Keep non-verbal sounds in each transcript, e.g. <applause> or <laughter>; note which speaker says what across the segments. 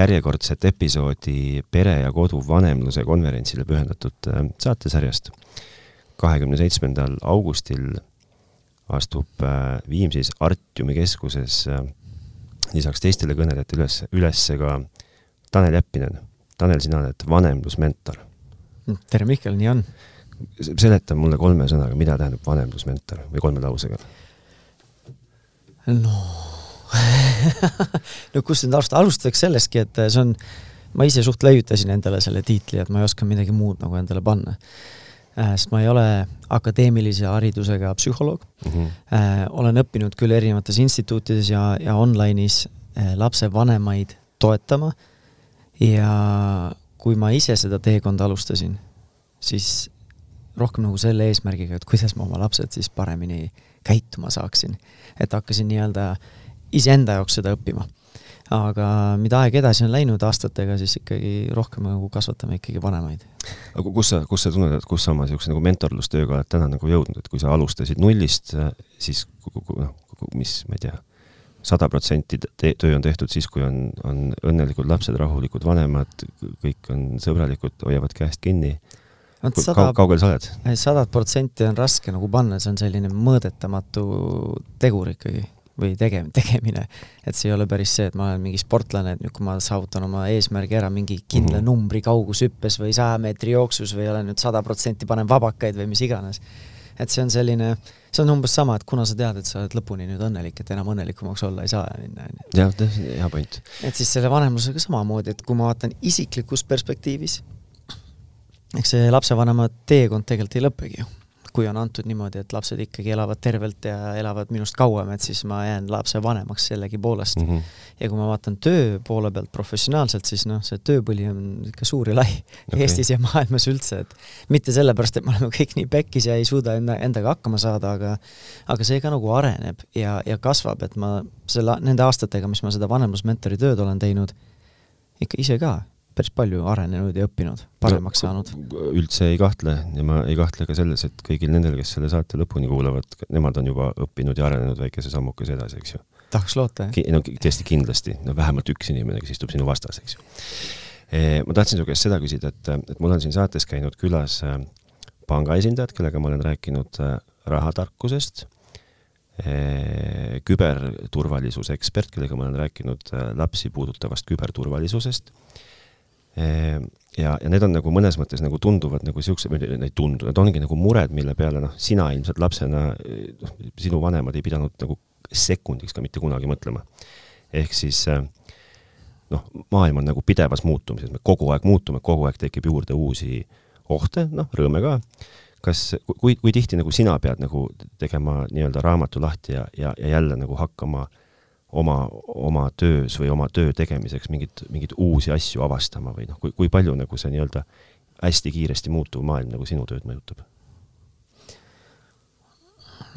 Speaker 1: järjekordset episoodi pere ja kodu vanemluse konverentsile pühendatud äh, saatesarjast. kahekümne seitsmendal augustil astub äh, Viimsis Artiumi keskuses lisaks teistele kõnelejate üles, üles ka Tanel Jeppinen. Tanel, sina oled vanemlusmentor.
Speaker 2: tere, Mihkel, nii on.
Speaker 1: seleta mulle kolme sõnaga, mida tähendab vanemlusmentor või kolme lausega.
Speaker 2: no <laughs> no kust nüüd alustada, alustaks sellestki, et see on, ma ise suht leiutasin endale selle tiitli, et ma ei oska midagi muud nagu endale panna. Äh, sest ma ei ole akadeemilise haridusega psühholoog mm. -hmm. olen õppinud küll erinevates instituutides ja, ja online'is äh, lapsevanemaid toetama ja kui ma ise seda teekonda alustasin, siis rohkem nagu selle eesmärgiga, et kuidas ma oma lapsed siis paremini käituma saaksin. et hakkasin nii-öelda äh, iseenda jaoks seda õppima. aga mida aeg edasi on läinud aastatega, siis ikkagi rohkem nagu kasvatame ikkagi vanemaid.
Speaker 1: aga kus sa, kus sa tunned, et kus sa oma niisuguse nagu mentorlustööga oled täna nagu jõudnud, et kui sa alustasid nullist, siis noh, mis, ma ei tea, sada protsenti töö on tehtud siis, kui on, on õnnelikud lapsed, rahulikud vanemad, kõik on sõbralikud, hoiavad käest kinni
Speaker 2: sada,
Speaker 1: kaugel sa oled?
Speaker 2: sadat protsenti on raske nagu panna, see on selline mõõdetamatu tegur ikkagi või tege-, tegemine. et see ei ole päris see, et ma olen mingi sportlane, et nüüd, kui ma saavutan oma eesmärgi ära mingi kindla mm -hmm. numbri kaugushüppes või saja meetri jooksus või olen nüüd sada protsenti panen vabakaid või mis iganes. et see on selline, see on umbes sama, et kuna sa tead, et sa oled lõpuni nüüd õnnelik, et enam õnnelikumaks olla ei saa minna, on
Speaker 1: ju. jah, hea point.
Speaker 2: et siis selle vanemlusega samamoodi, et kui ma vaatan isiklikus perspektiivis, eks see lapsevanema teekond tegelikult ei lõpegi ju kui on antud niimoodi, et lapsed ikkagi elavad tervelt ja elavad minust kauem, et siis ma jään lapsevanemaks sellegipoolest mm. -hmm. ja kui ma vaatan töö poole pealt professionaalselt, siis noh, see tööpõli on ikka suur ja lai okay. Eestis ja maailmas üldse, et mitte sellepärast, et me oleme kõik nii pekkis ja ei suuda enda, endaga hakkama saada, aga aga see ka nagu areneb ja, ja kasvab, et ma selle, nende aastatega, mis ma seda vanemlusmentori tööd olen teinud, ikka ise ka päris palju arenenud ja õppinud, paremaks no, saanud.
Speaker 1: üldse ei kahtle ja ma ei kahtle ka selles, et kõigil nendel, kes selle saate lõpuni kuulavad, nemad on juba õppinud ja arenenud väikese sammukese edasi, eks ju.
Speaker 2: tahaks loota,
Speaker 1: jah. no tõesti kindlasti, no vähemalt üks inimene, kes istub sinu vastas, eks ju. E, ma tahtsin su käest seda küsida, et, et mul on siin saates käinud külas e, panga esindajad, kellega ma olen rääkinud e, rahatarkusest, küberturvalisuse ekspert, kellega ma olen rääkinud lapsi puudutavast küberturvalisusest ja, ja need on nagu mõnes mõttes nagu tunduvad nagu siuksed, need ei tundu, need ongi nagu mured, mille peale noh, sina ilmselt lapsena, noh, sinu vanemad ei pidanud nagu sekundiks ka mitte kunagi mõtlema. ehk siis eh, noh, maailm on nagu pidevas muutumises, me kogu aeg muutume, kogu aeg tekib juurde uusi ohte, noh, rõõme ka. kas, kui, kui tihti nagu sina pead nagu tegema nii-öelda raamatu lahti ja, ja, ja jälle nagu hakkama äh, oma, oma töös või oma töö tegemiseks mingeid, mingeid uusi asju avastama või noh, kui, kui palju nagu see nii-öelda hästi kiiresti muutuv maailm nagu sinu tööd mõjutab?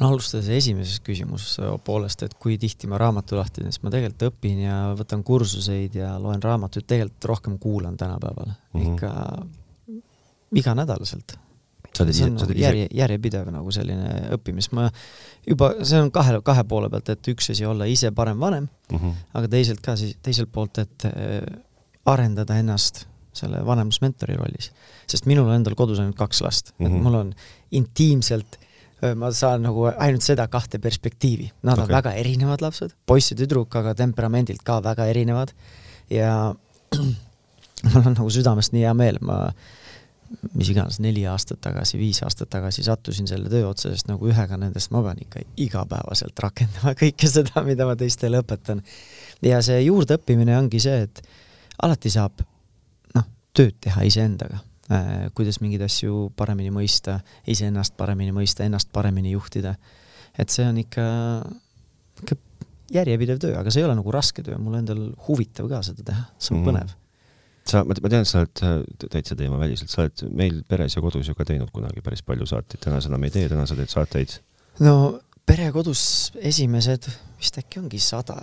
Speaker 2: no alustades esimesest küsimuse poolest, et kui tihti ma raamatu lahti teen, siis ma tegelikult õpin ja võtan kursuseid ja loen raamatuid, tegelikult rohkem kuulan tänapäeval mm, -hmm. ikka iganädalaselt
Speaker 1: sa oled ise,
Speaker 2: sa oled ise järje, järjepidev nagu selline õppimis, ma juba, see on kahe, kahe poole pealt, et üks asi olla ise parem vanem mm, -hmm. aga teisalt ka siis, teiselt poolt, et äh, arendada ennast selle vanemlusmentori rollis. sest minul on endal kodus ainult kaks last mm, -hmm. et mhm. mul on intiimselt äh, ma saan nagu ainult seda kahte perspektiivi, nad okay. on väga erinevad lapsed, poiss ja tüdruk, aga temperamendilt ka väga erinevad ja <clears throat> mul on nagu südamest nii hea meel, ma äh, mis iganes, neli aastat tagasi, viis aastat tagasi sattusin selle töö otsa, sest nagu ühega nendest ma pean ikka igapäevaselt rakendama kõike seda, mida ma teistele õpetan. ja see juurdeõppimine ongi see, et alati saab noh, tööd teha iseendaga äh,, kuidas mingeid asju paremini mõista, iseennast paremini mõista, ennast paremini juhtida. et see on ikka, ikka järjepidev töö, aga see ei ole nagu raske töö, mul endal huvitav ka seda teha, see on mm. põnev
Speaker 1: sa, ma tean, sa oled äh, täitsa teemaväliselt, sa oled meil peres ja kodus ju ka teinud kunagi päris palju saateid, täna sa enam ei tee, täna sa teed saateid.
Speaker 2: no pere kodus esimesed vist äkki ongi sada,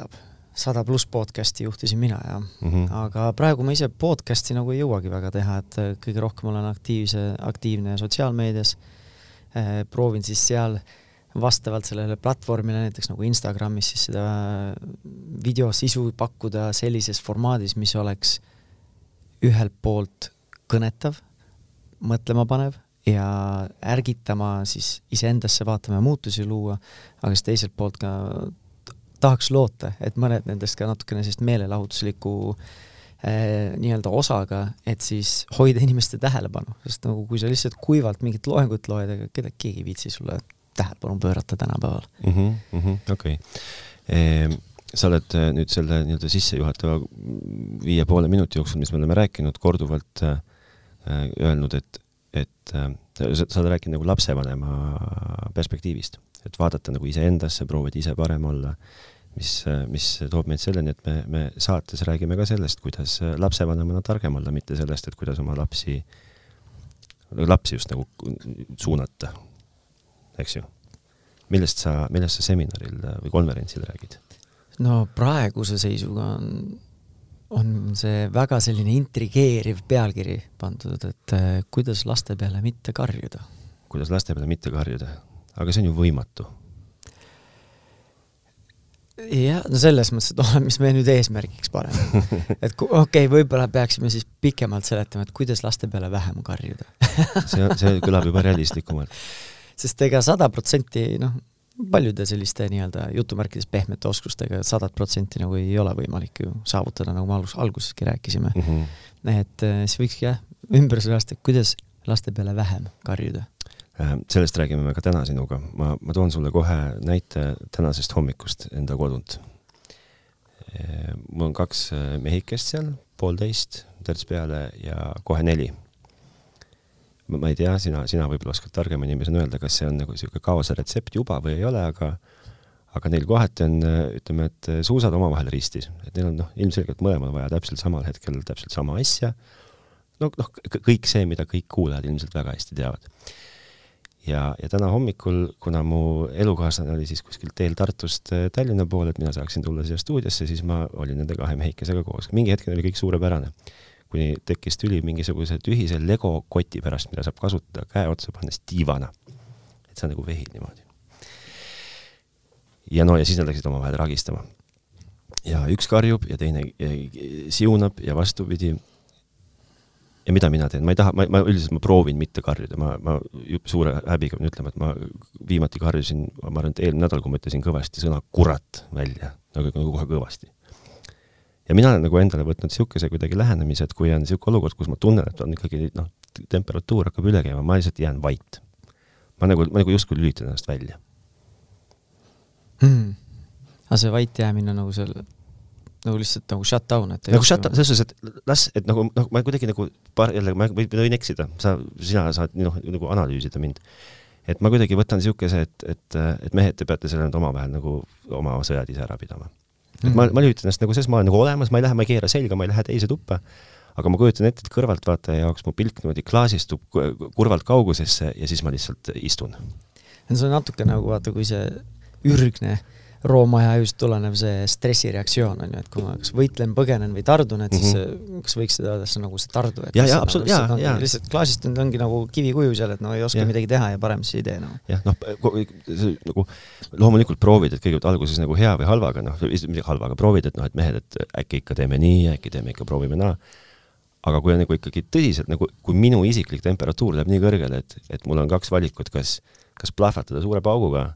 Speaker 2: sada pluss podcast'i juhtisin mina ja mm, -hmm. aga praegu ma ise podcast'i nagu ei jõuagi väga teha, et äh, kõige rohkem olen aktiivse, aktiivne sotsiaalmeedias eh,. proovin siis seal vastavalt sellele platvormile, näiteks nagu Instagramis, siis seda videosisu pakkuda sellises formaadis, mis oleks ühelt poolt kõnetav, mõtlema panev ja ärgitama siis iseendasse vaatama ja muutusi luua, aga siis teiselt poolt ka tahaks loota, et mõned nendest ka natukene sellist meelelahutuslikku äh, nii-öelda osaga, et siis hoida inimeste tähelepanu, sest nagu kui sa lihtsalt kuivalt mingit loengut loed, ega keda keegi ei viitsi sulle tähelepanu pöörata tänapäeval
Speaker 1: mm. -hmm, okei okay. Sa oled äh, nüüd selle nii-öelda sissejuhatava viie poole minuti jooksul, mis me oleme rääkinud, korduvalt äh, öelnud, et, et äh, sa oled rääkinud nagu lapsevanema perspektiivist, et vaadata nagu iseendasse, proovida ise parem olla, mis, mis toob meid selleni, et me, me saates räägime ka sellest, kuidas lapsevanemana targem olla, mitte sellest, et kuidas oma lapsi, lapsi just nagu suunata eks ju. millest sa, millest sa seminaril või konverentsil räägid?
Speaker 2: No praeguse seisuga on, on see väga selline intrigeeriv pealkiri pandud, et äh, kuidas laste peale mitte karjuda.
Speaker 1: kuidas laste peale mitte karjuda, aga see on ju võimatu
Speaker 2: jah, no selles mõttes, et ole, mis me nüüd eesmärgiks paneme. <laughs> et okei okay,, võib-olla peaksime siis pikemalt seletama, et kuidas laste peale vähem karjuda
Speaker 1: see, see kõlab juba realistlikumalt <laughs>
Speaker 2: sest ega sada protsenti noh, paljude selliste nii-öelda jutumärkides pehmete oskustega sadat protsenti nagu ei ole võimalik ju saavutada, nagu me algus, alguseski rääkisime mm. -hmm. et äh, siis võikski jah, ümber et kuidas laste peale vähem karjuda.
Speaker 1: Äh, sellest räägime me ka täna sinuga, ma, ma toon sulle kohe näite tänasest hommikust enda kodunt. Äh, mul on kaks mehikest seal, poolteist, terts peale ja kohe neli ma ei tea, sina, sina võib-olla oskad targema inimesena öelda, kas see on nagu niisugune kaose retsept juba või ei ole, aga aga neil kohati on, ütleme, et suusad omavahel ristis, et neil on noh, ilmselgelt mõlemal vaja täpselt samal hetkel täpselt sama asja, no noh, kõik see, mida kõik kuulajad ilmselt väga hästi teavad. ja, ja täna hommikul, kuna mu elukaaslane oli siis kuskil teel Tartust äh, Tallinna poole, et mina saaksin tulla siia stuudiosse, siis ma olin nende kahe mehikesega koos. mingi hetk oli kõik suurepärane kuni tekkis tüli mingisuguse tühise Lego koti pärast, mida saab kasutada käe otsa pannes tiivana. et sa nagu vehid niimoodi. ja no ja siis nad läksid omavahel ragistama. ja üks karjub ja teine siunab ja vastupidi. ja mida mina teen, ma ei taha, ma, ma üldiselt ma proovin mitte karjuda, ma, ma suure häbiga pean ütlema, et ma viimati karjusin, ma arvan, et eelmine nädal, kui ma ütlesin kõvasti sõna kurat välja, nagu, nagu kohe kõvasti ja mina olen nagu endale võtnud niisuguse kuidagi lähenemise, et kui on niisugune olukord, kus ma tunnen, et on ikkagi noh, temperatuur hakkab üle käima, ma lihtsalt jään vait. ma nagu, ma nagu justkui lülitan ennast välja
Speaker 2: hmm.. aga see vait jäämine nagu seal, nagu lihtsalt nagu shut down, et
Speaker 1: nagu shut down, selles suhtes, et las, et nagu noh, ma kuidagi nagu paar, jälle ma võin eksida, sa, sina saad noh, nagu analüüsida mind. et ma kuidagi võtan niisuguse, et, et, et mehed, te peate selle nüüd omavahel nagu oma sõjad ise ära pidama et ma, ma lülitan ennast nagu selles, ma olen nagu olemas, ma ei lähe, ma ei keera selga, ma ei lähe teise tuppa, aga ma kujutan ette, et kõrvaltvaataja jaoks mu pilk niimoodi klaasistub kurvalt kaugusesse ja siis ma lihtsalt istun.
Speaker 2: see on natuke nagu vaata, kui see ürgne Rooma ajast tulenev see stressireaktsioon on ju, et kui ma kas võitlen, põgenen või tardun, et siis mm -hmm. kas võiks seda öelda, nagu see tardu, et
Speaker 1: ja, ja absoluutselt, jaa, jaa.
Speaker 2: lihtsalt klaasist on, ongi nagu kivikuju seal, et no ei oska ja. midagi teha ja parem siis ei tee noh.
Speaker 1: jah, noh, nagu loomulikult proovid, et kõigepealt alguses nagu hea või halvaga, noh, midagi halvaga proovid, et noh, et mehed, et äkki ikka teeme nii, äkki teeme ikka, proovime naa aga kui on nagu ikkagi tõsiselt nagu, kui minu isiklik temperatuur läheb nii kõrgele, et, et mul on kaks valikut, kas, kas plahvatada suure pauguga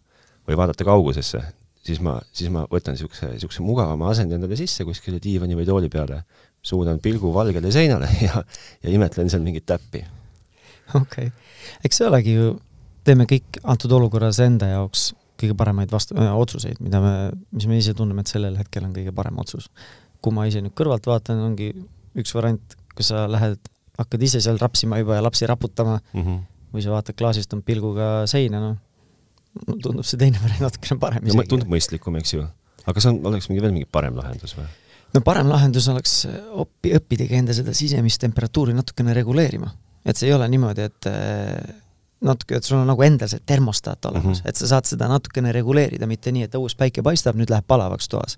Speaker 1: või vaadata kaugusesse, siis ma, siis ma võtan niisuguse, niisuguse mugavama asendi endale sisse kuskile diivani või tooli peale, suunan pilgu valgele seinale <laughs> ja, ja imetlen seal mingit täppi.
Speaker 2: okei okay., eks see olegi ju, teeme kõik antud olukorras enda jaoks kõige paremaid vastu- äh,, otsuseid, mida me, mis me ise tunneme, et sellel hetkel on kõige parem otsus. kui ma ise nüüd kõrvalt vaatan, ongi üks variant, kus sa lähed, hakkad ise seal rapsima juba ja lapsi raputama mm, -hmm. või sa vaatad klaasist on pilguga seina, noh, tundub see teine variant natukene parem
Speaker 1: no, tundub mõistlikum, eks ju. aga kas on, oleks mingi veel mingi parem lahendus või?
Speaker 2: no parem lahendus oleks oppi, õppidagi enda seda sisemist temperatuuri natukene reguleerima. et see ei ole niimoodi, et eh, natuke, et sul on nagu endal see termostaat olemas mm, -hmm. et sa saad seda natukene reguleerida, mitte nii, et õues päike paistab, nüüd läheb palavaks toas.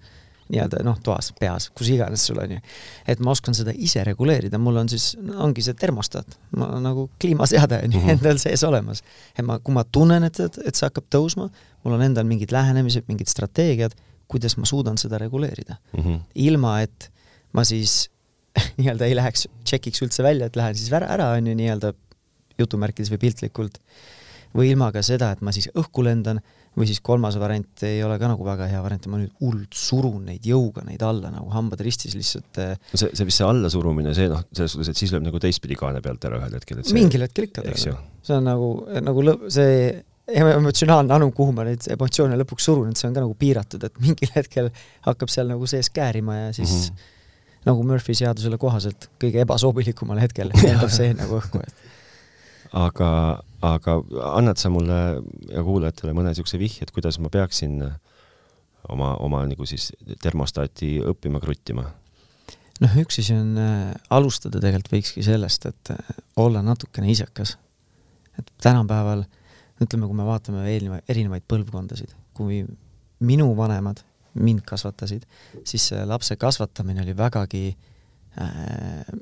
Speaker 2: Nii-öelda noh, toas, peas, kus iganes sul on ju. et ma oskan seda ise reguleerida, mul on siis, ongi see termostaat, ma nagu kliimaseade on ju
Speaker 1: Mhm.
Speaker 2: endal sees olemas. et ma, kui ma tunnen, et, et, et see hakkab tõusma, mul on endal mingid lähenemised, mingid strateegiad, kuidas ma suudan seda reguleerida.
Speaker 1: Mhm.
Speaker 2: ilma, et ma siis <laughs> nii-öelda ei läheks, tšekiks üldse välja, et lähen siis ära, ära, on ju, nii-öelda jutumärkides või piltlikult, või ilma ka seda, et ma siis õhku lendan, või siis kolmas variant ei ole ka nagu väga hea variant, ma nüüd hullult surun neid jõuga, neid alla nagu hambad ristis lihtsalt äh,
Speaker 1: no see, see vist see allasurumine, see noh, selles suhtes, et siis lööb nagu teistpidi kaane pealt ära ühel hetkel, et see
Speaker 2: mingil hetkel ikka
Speaker 1: ju.
Speaker 2: see on nagu, nagu lõ-, see emotsionaalne anum, kuhu ma neid emotsioone lõpuks surun, et see on ka nagu piiratud, et mingil hetkel hakkab seal nagu sees käärima ja siis mm. -hmm. nagu Murphy seadusele kohaselt kõige ebasobilikumal hetkel <laughs> lendab see nagu õhku, et
Speaker 1: aga, aga annad sa mulle ja kuulajatele mõne niisuguse vihje, et kuidas ma peaksin oma, oma nagu siis termostaati õppima kruttima?
Speaker 2: noh, üks asi on äh, alustada tegelikult võikski sellest, et äh, olla natukene isekas. et tänapäeval, ütleme, kui me vaatame eelneva, erinevaid põlvkondasid, kui minu vanemad mind kasvatasid, siis lapse kasvatamine oli vägagi äh,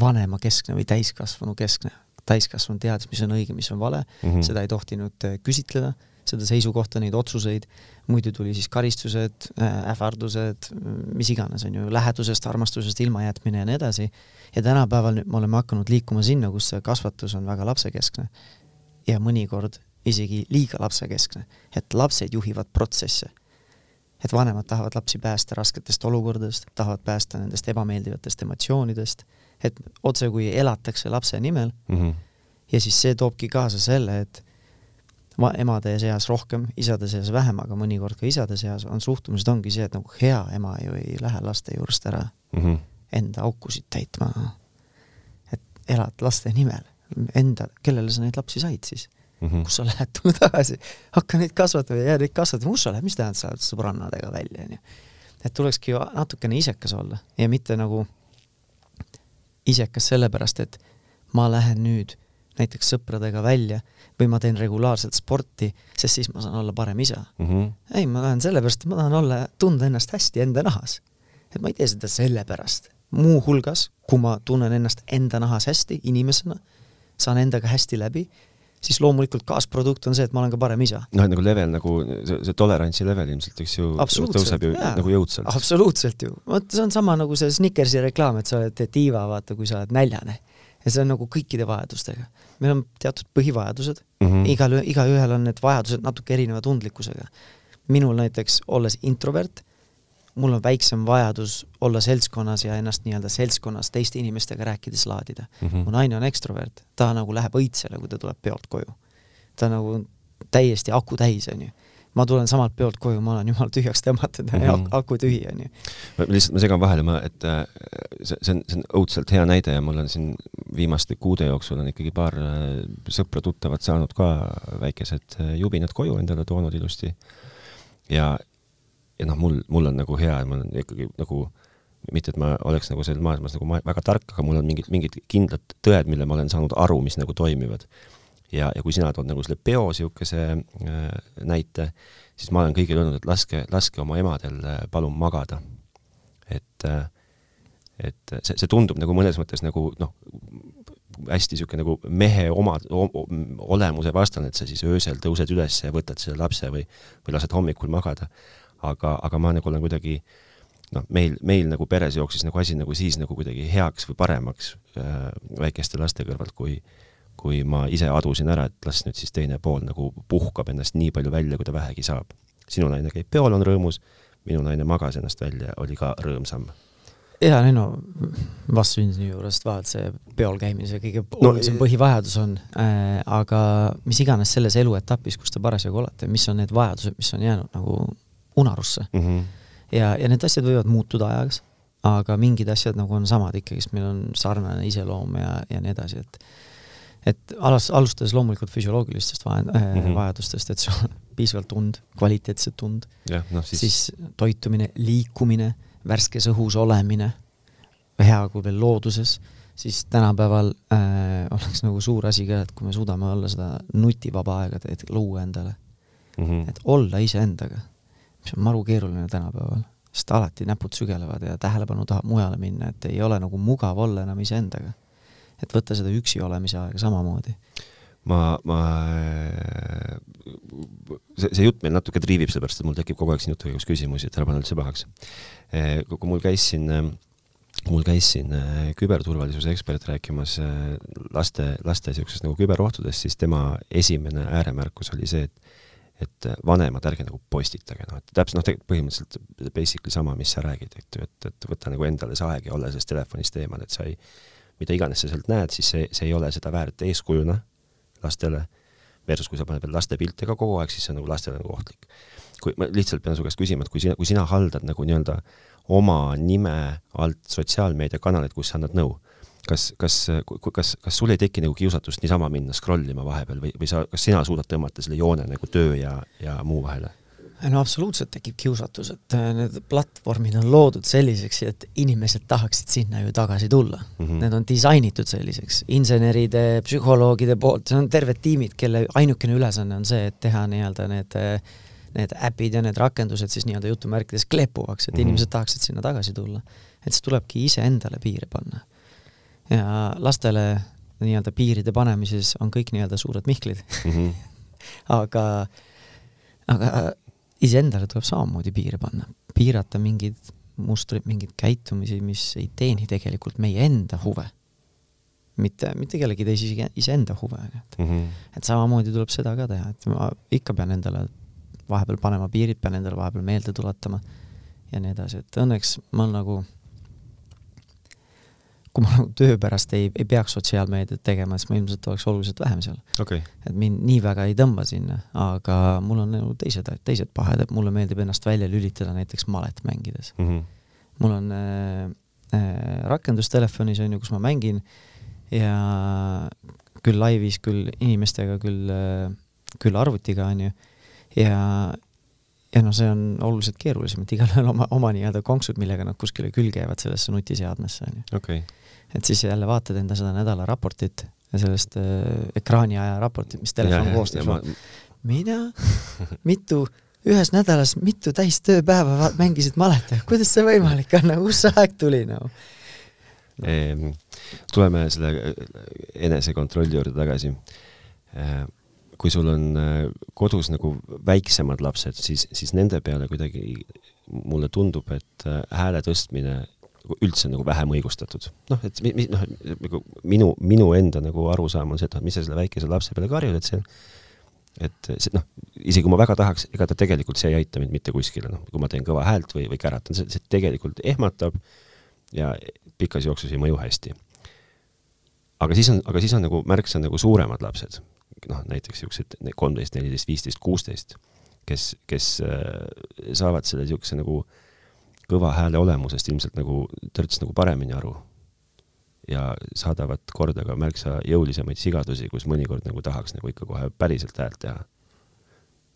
Speaker 2: vanemakeskne või täiskasvanu keskne. Täiskasvanu teadis, mis on õige, mis on vale mm. -hmm. seda ei tohtinud äh, küsitleda, seda seisukohta, neid otsuseid, muidu tuli siis karistused äh,, ähvardused, mis iganes, on ju, lähedusest, armastusest ilmajätmine ja nii edasi. ja tänapäeval nüüd me oleme hakanud liikuma sinna, kus see kasvatus on väga lapsekeskne. ja mõnikord isegi liiga lapsekeskne, et lapsed juhivad protsesse. et vanemad tahavad lapsi päästa rasketest olukordadest, tahavad päästa nendest ebameeldivatest emotsioonidest, et otse kui elatakse lapse nimel
Speaker 1: Mm -hmm.
Speaker 2: ja siis see toobki kaasa selle, et emade seas rohkem, isade seas vähem, aga mõnikord ka isade seas on suhtumised ongi see, et nagu hea ema ju ei lähe laste juurest ära
Speaker 1: Mm -hmm.
Speaker 2: enda aukusid täitma. et elad laste nimel, enda, kellele sa neid lapsi said siis?
Speaker 1: Mm -hmm.
Speaker 2: kus sa lähed, tule tagasi, hakka neid kasvatama ja jää neid kasvatama, kus sa lähed, mis tähendab, sa oled sõbrannadega välja, onju. et tulekski ju natukene isekas olla ja mitte nagu isekas sellepärast, et ma lähen nüüd näiteks sõpradega välja või ma teen regulaarselt sporti, sest siis ma saan olla parem isa.
Speaker 1: Mm -hmm.
Speaker 2: ei, ma lähen sellepärast, et ma tahan olla, tunda ennast hästi enda nahas. et ma ei tee seda sellepärast. muuhulgas, kui ma tunnen ennast enda nahas hästi inimesena, saan endaga hästi läbi, siis loomulikult kaasprodukt on see, et ma olen ka parem isa.
Speaker 1: noh, et nagu level nagu see, see tolerantsi level ilmselt, eks ju, tõuseb ju
Speaker 2: jaa.
Speaker 1: nagu jõudsalt.
Speaker 2: absoluutselt ju, vot see on sama nagu see Snickersi reklaam, et sa oled diiva, vaata, kui sa oled näljane. ja see on nagu kõikide vajadustega. meil on teatud põhivajadused mm. -hmm. igal, igaühel on need vajadused natuke erineva tundlikkusega. minul näiteks, olles introvert, mul on väiksem vajadus olla seltskonnas ja ennast nii-öelda seltskonnas teiste inimestega rääkides laadida mm. -hmm. mu naine on ekstrovert, ta nagu läheb õitsele, kui ta tuleb peolt koju. ta nagu täiesti aku täis, onju ma tulen samalt peolt koju, ma olen jumala tühjaks tõmmatud mm. -hmm. aku tühi, onju.
Speaker 1: ma lihtsalt, ma segan vahele, ma, et äh, see, see on, see on õudselt hea näide ja mul on siin viimaste kuude jooksul on ikkagi paar äh, sõpra-tuttavat saanud ka väikesed äh, jubinad koju endale toonud ilusti. ja, ja noh, mul, mul on nagu hea, ma olen ikkagi nagu mitte, et ma oleks nagu selles maailmas nagu ma, väga tark, aga mul on mingid, mingid kindlad tõed, mille ma olen saanud aru, mis nagu toimivad. ja, ja kui sina tood nagu selle peo niisuguse äh, näite, siis ma olen kõigile öelnud, et laske, laske oma emadel äh, palun magada. et äh, et see, see tundub nagu mõnes mõttes nagu noh, hästi niisugune nagu mehe oma olemuse vastane, et sa siis öösel tõused üles ja võtad selle lapse või, või lased hommikul magada. Aga, aga ma nagu olen kuidagi noh, meil, meil nagu peres jooksis nagu asi nagu siis nagu kuidagi heaks või paremaks äh, väikeste laste kõrvalt, kui kui ma ise adusin ära, et las nüüd siis teine pool nagu puhkab ennast nii palju välja, kui ta vähegi saab. sinu naine käib peol, on rõõmus, minu naine magas ennast välja, oli ka rõõmsam
Speaker 2: jaa, ei no vastsündinu juurest vaat see peol käimise kõige olulisem no, põhivajadus on äh,, aga mis iganes selles eluetapis, kus te parasjagu olete, mis on need vajadused, mis on jäänud nagu unarusse
Speaker 1: mm. -hmm.
Speaker 2: ja, ja need asjad võivad muutuda ajaga, aga mingid asjad nagu on samad ikkagist, meil on sarnane iseloom ja, ja nii edasi, et et alas, alustades loomulikult füsioloogilistest vaja, äh, mm -hmm. vajadustest, et sul on <laughs> piisavalt und, kvaliteetset und,
Speaker 1: no, siis...
Speaker 2: siis toitumine, liikumine värskes õhus olemine, hea kui veel looduses, siis tänapäeval äh, oleks nagu suur asi ka, et kui me suudame olla seda nutivaba aega, et luua endale mm, -hmm. et olla iseendaga, mis on maru keeruline tänapäeval. sest alati näpud sügelevad ja tähelepanu tahab mujale minna, et ei ole nagu mugav olla enam iseendaga. et võtta seda üksi olemise aega samamoodi.
Speaker 1: ma, ma, see, see jutt meil natuke triivib, sellepärast et mul tekib kogu aeg siin jutu käigus küsimusi, et ära pane üldse pahaks. kui mul käis siin mul käis siin küberturvalisuse ekspert rääkimas laste, laste niisugusest nagu küberohtudest, siis tema esimene ääremärkus oli see, et et vanemad, ärge nagu postitage, noh, et täpselt noh, põhimõtteliselt basically sama, mis sa räägid, et et, et võta nagu endale see aeg ja ole sellest telefonist eemal, et sa ei, mida iganes sa sealt näed, siis see, see ei ole seda väärt eeskujuna lastele, versus kui sa paned veel laste pilte ka kogu aeg, siis see on nagu lastele nagu ohtlik. kui ma lihtsalt pean su käest küsima, et kui sina, kui sina haldad nagu nii-öelda oma nime alt sotsiaalmeediakanaleid, kus sa annad nõu kas, kas, kas, kas sul ei teki nagu kiusatust niisama minna scroll ima vahepeal või, või sa, kas sina suudad tõmmata selle joone nagu töö ja, ja muu vahele?
Speaker 2: no absoluutselt tekib kiusatus, et äh, need platvormid on loodud selliseks, et inimesed tahaksid sinna ju tagasi tulla mm. -hmm. Need on disainitud selliseks, inseneride, psühholoogide poolt, see on terved tiimid, kelle ainukene ülesanne on see, et teha nii-öelda need need äpid ja need rakendused siis nii-öelda jutumärkides klepuvaks, et mm -hmm. inimesed tahaksid sinna tagasi tulla. et siis tulebki iseendale piire panna ja lastele nii-öelda piiride panemises on kõik nii-öelda suured Mihklid mm. -hmm. <laughs> aga, aga iseendale tuleb samamoodi piire panna, piirata mingeid mustreid, mingeid käitumisi, mis ei teeni tegelikult meie enda huve. mitte, mitte kellegi teise, iseenda huve, et mm, -hmm. et samamoodi tuleb seda ka teha, et ma ikka pean endale vahepeal panema piirid, pean endale vahepeal meelde tuletama ja nii edasi, et õnneks ma nagu kui ma nagu <laughs> töö pärast ei, ei peaks sotsiaalmeediat tegema, siis ma ilmselt oleks oluliselt vähem seal
Speaker 1: okay..
Speaker 2: et mind nii väga ei tõmba sinna, aga mul on nagu teised, teised pahed, et mulle meeldib ennast välja lülitada näiteks malet mängides mm. -hmm. mul on äh, äh, rakendus telefonis on ju, kus ma mängin ja küll laivis, küll inimestega, küll äh,, küll arvutiga on ju, ja ja noh, see on oluliselt keerulisem, et igalühel oma, oma nii-öelda konksud, millega nad kuskile külge jäävad sellesse nutiseadmesse, on ju.
Speaker 1: okei okay
Speaker 2: et siis jälle vaatad enda seda nädala raportit ja sellest äh, ekraaniaja raportit, mis telefon koostab. Ma... mida? mitu, ühes nädalas mitu täistööpäeva mängisid maleta, kuidas see võimalik on, kust see aeg tuli nagu no.?
Speaker 1: Ehm, tuleme selle äh, enesekontrolli juurde tagasi. Ehm, kui sul on äh, kodus nagu väiksemad lapsed, siis, siis nende peale kuidagi mulle tundub, et äh, hääle tõstmine üldse nagu vähem õigustatud. noh, et mi-, mi-, noh, nagu minu, minu enda nagu arusaam on see, et noh, mis sa selle väikese lapse peale karjud, et see et see noh, isegi kui ma väga tahaks, ega ta tegelikult, see ei aita mind mitte kuskile, noh, kui ma teen kõva häält või, või käratan, see, see tegelikult ehmatab ja pikas jooksus ei mõju hästi. aga siis on, aga siis on nagu märksa nagu suuremad lapsed, noh, näiteks niisugused kolmteist, neliteist, viisteist, kuusteist, kes, kes äh, saavad selle niisuguse nagu äh, kõva hääle olemusest ilmselt nagu törts nagu paremini aru. ja saadavad korda ka märksa jõulisemaid sigadusi, kus mõnikord nagu tahaks nagu ikka kohe päriselt häält teha.